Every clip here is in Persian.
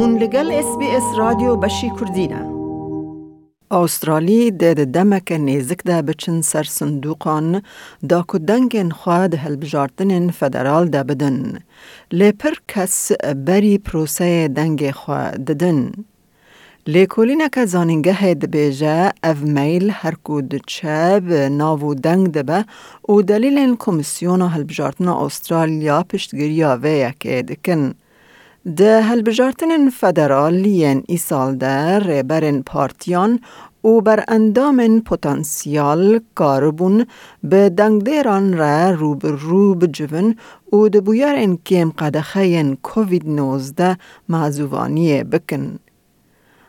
هون لگل اس بی اس رادیو بشی کردینه استرالی ده دمک نیزک ده بچن سر صندوقان دا که دنگن خواه ده هلبجارتن فدرال ده بدن. لیپر کس بری پروسه دنگ خواه ددن. لیکولین که زانینگه بیجه اف میل هر کود به ناو دنگ دبه و دلیل کمیسیون هلبجارتن استرالیا پشتگیری آوه یکه دکن. ده هلبجارتن فدرالیین ای سال در ریبرن پارتیان او بر اندام پتانسیال کاربون به دنگدیران را روب روب جون او ده بویر این کم قدخه کووید 19 معزوانی بکن.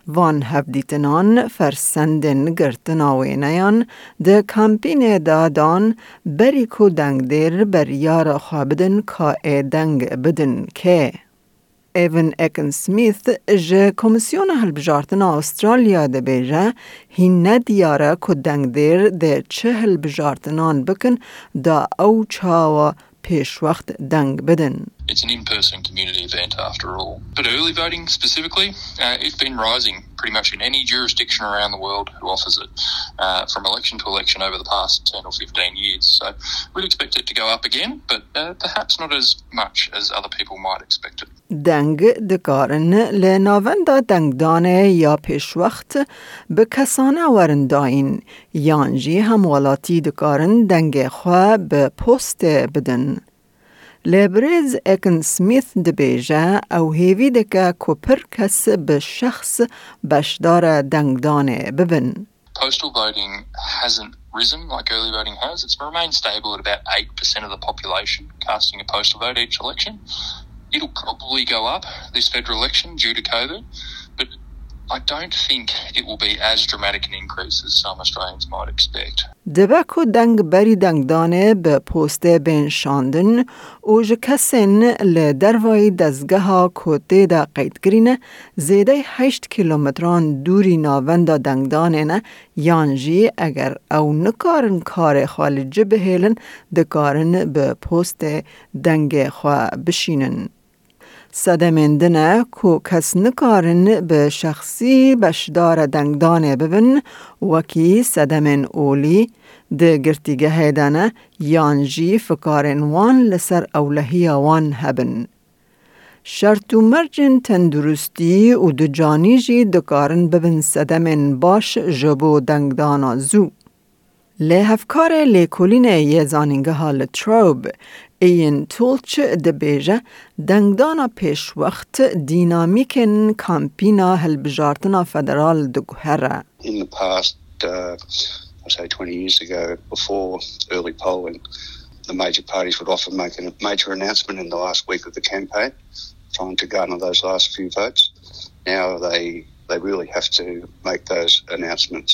وان هفدیتنان فرسندن گرتناوینیان ده کمپین دادان بری کو دنگدیر بر یار خوابدن کا دنگ بدن که سمیث جه کمیسیون هلبجارتن استرالیا ده بیجه هین ندیاره که دنگ دیر ده چه هلبجارتنان بکن دا او چاوا پیش وقت دنگ بدن. It's an in-person community event after all. But early voting specifically, uh, it's been rising pretty much in any jurisdiction around the world who offers it uh, from election to election over the past 10 or 15 years. So we'd expect it to go up again, but uh, perhaps not as much as other people might expect it. دنگ دکارن لناوندا دنگدانه یا پیش وقت به کسانه ورنداین یانجی هموالاتی دکارن دنگ خواه به پست بدن. لبرز اکن سمیث دبیجه او هیوی دکه کپر کس به شخص بشدار دنگدانه ببن. Postal voting hasn't risen like early voting has. It's remained stable at about 8% of the population casting a postal vote each election. It'll probably go up this federal election due to COVID, I don't think it will be as dramatic an increase as some Australians might expect. دبکو دنگ بری دنگ دانه به پوست بین شاندن و جکسن لدروای دزگه ها کتی دا قید گرینه زیده هشت کیلومتران دوری ناوندا دنگ دانه نه یانجی اگر او نکارن کار خالجه بهیلن دکارن به پوست دنگ خواه بشینن. صدمندنه کو کس نکارن به شخصی بشدار دنگدانه ببن وکی صدمن اولی ده گرتیگه هیدانه یانجی فکارن وان لسر اولهی وان هبن. شرط و مرجن تندرستی و دو جانی جی دکارن ببن صدمن باش جبو دنگدانا زو. لهفکار لیکولین یه زانینگه حال تروب این تولچ دبیجه دنگدانا پیش وقت دینامیکن کامپینا هلبجارتنا فدرال دگوهره. In the past, uh, I say 20 years ago, before early polling, the major parties would often make a major announcement in the last week of the campaign, trying to garner those last few votes. Now they they really have to make those announcements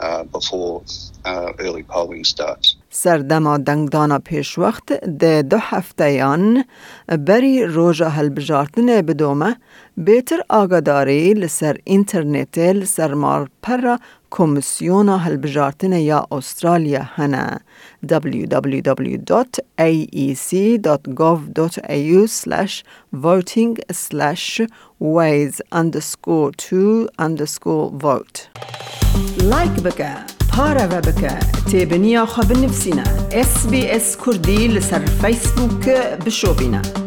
uh, before uh, early polling starts. سردما دنگدانا پیش وقت ده دو هفته یان بری روژا هلبجارتن بدومه بیتر آگاداری لسر اینترنت لسر مار پر کمیسیون هلبجارتن یا استرالیا هنه. www.aec.gov.au slash voting slash ways underscore to underscore vote. لایک بکه پارە بە بکە تێبنییا خە بنفسینە SسBS کوردی لەسەر فیسبووک بشۆبینە.